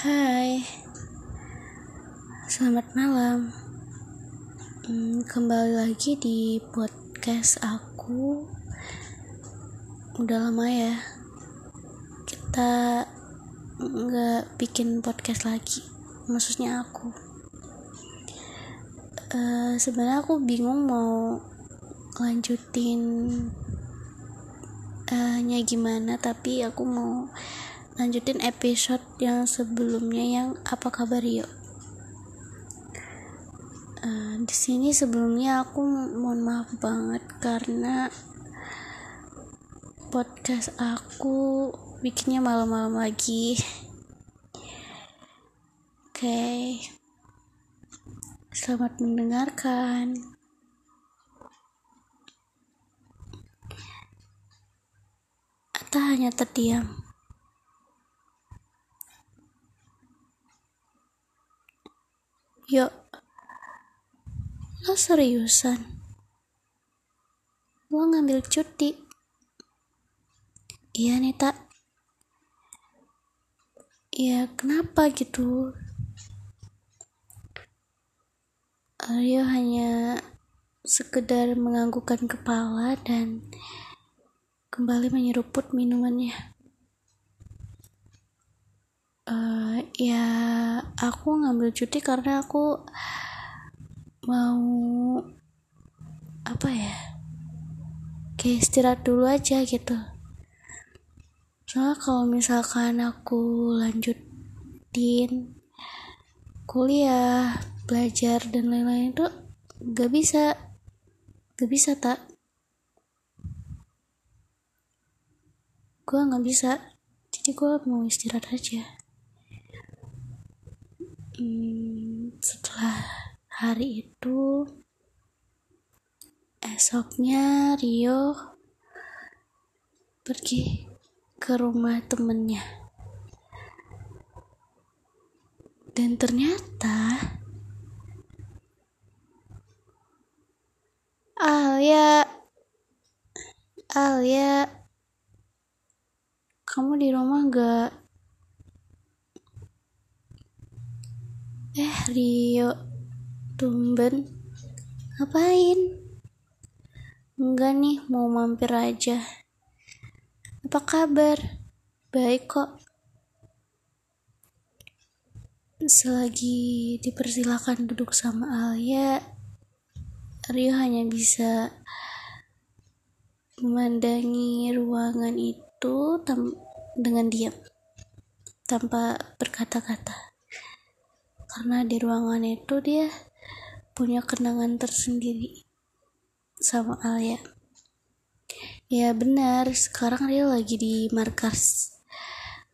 Hai, selamat malam. Hmm, kembali lagi di podcast aku. Udah lama ya, kita nggak bikin podcast lagi. Maksudnya aku. Uh, Sebenarnya aku bingung mau lanjutin uh, gimana, tapi aku mau lanjutin episode yang sebelumnya yang apa kabar yuk? Uh, di sini sebelumnya aku mohon maaf banget karena podcast aku bikinnya malam-malam lagi. Oke. Okay. selamat mendengarkan. Atau hanya terdiam Yuk, lo seriusan? Lo ngambil cuti? Iya nih tak. Ya kenapa gitu? Aryo hanya sekedar menganggukkan kepala dan kembali menyeruput minumannya. Uh, ya aku ngambil cuti karena aku mau apa ya kayak istirahat dulu aja gitu. Soalnya kalau misalkan aku lanjutin kuliah belajar dan lain-lain itu gak bisa gak bisa tak gue nggak bisa. Jadi gue mau istirahat aja hmm, setelah hari itu esoknya Rio pergi ke rumah temennya. Dan ternyata Alia Alia kamu di rumah gak Eh, Rio. Tumben. Ngapain? Enggak nih, mau mampir aja. Apa kabar? Baik kok. Selagi dipersilakan duduk sama Alia, Rio hanya bisa memandangi ruangan itu dengan diam tanpa berkata-kata karena di ruangan itu dia punya kenangan tersendiri sama Alia. Ya benar. Sekarang dia lagi di markas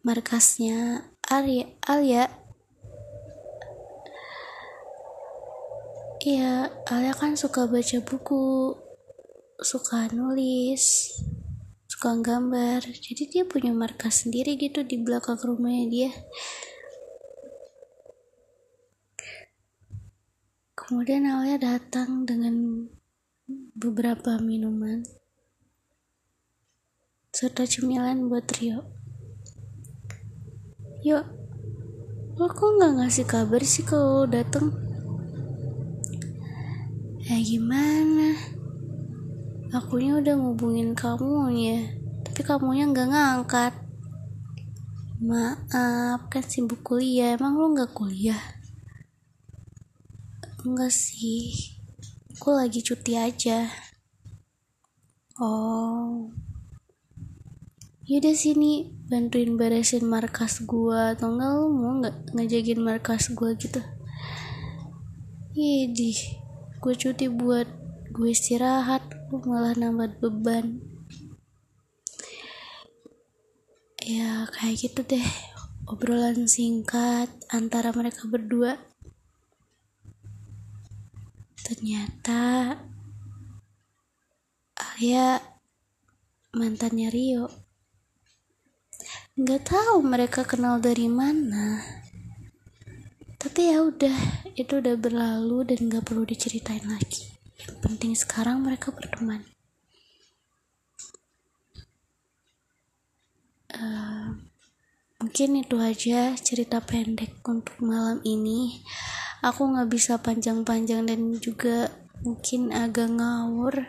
markasnya Alia Alia. Ya Alia kan suka baca buku suka nulis suka gambar. Jadi dia punya markas sendiri gitu di belakang rumahnya dia Kemudian Alia datang dengan beberapa minuman serta cemilan buat Rio. Yuk, lo kok nggak ngasih kabar sih kalau datang? Ya gimana? Akunya udah ngubungin kamu ya, tapi kamunya nggak ngangkat. Maaf, kan sibuk kuliah. Emang lo nggak kuliah? Enggak sih, aku lagi cuti aja. Oh, yaudah sini bantuin beresin markas gua. Atau enggak lu mau nggak ngejagin markas gua gitu? Idih, gue cuti buat gue istirahat, lu malah nambah beban. Ya kayak gitu deh, obrolan singkat antara mereka berdua ternyata Alia mantannya Rio. Nggak tahu mereka kenal dari mana. Tapi ya udah itu udah berlalu dan nggak perlu diceritain lagi. Yang penting sekarang mereka berteman. Uh, mungkin itu aja cerita pendek untuk malam ini aku nggak bisa panjang-panjang dan juga mungkin agak ngawur.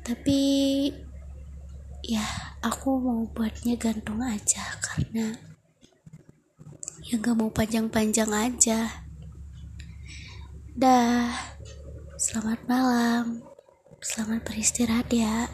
Tapi ya aku mau buatnya gantung aja karena ya nggak mau panjang-panjang aja. Dah selamat malam. Selamat beristirahat ya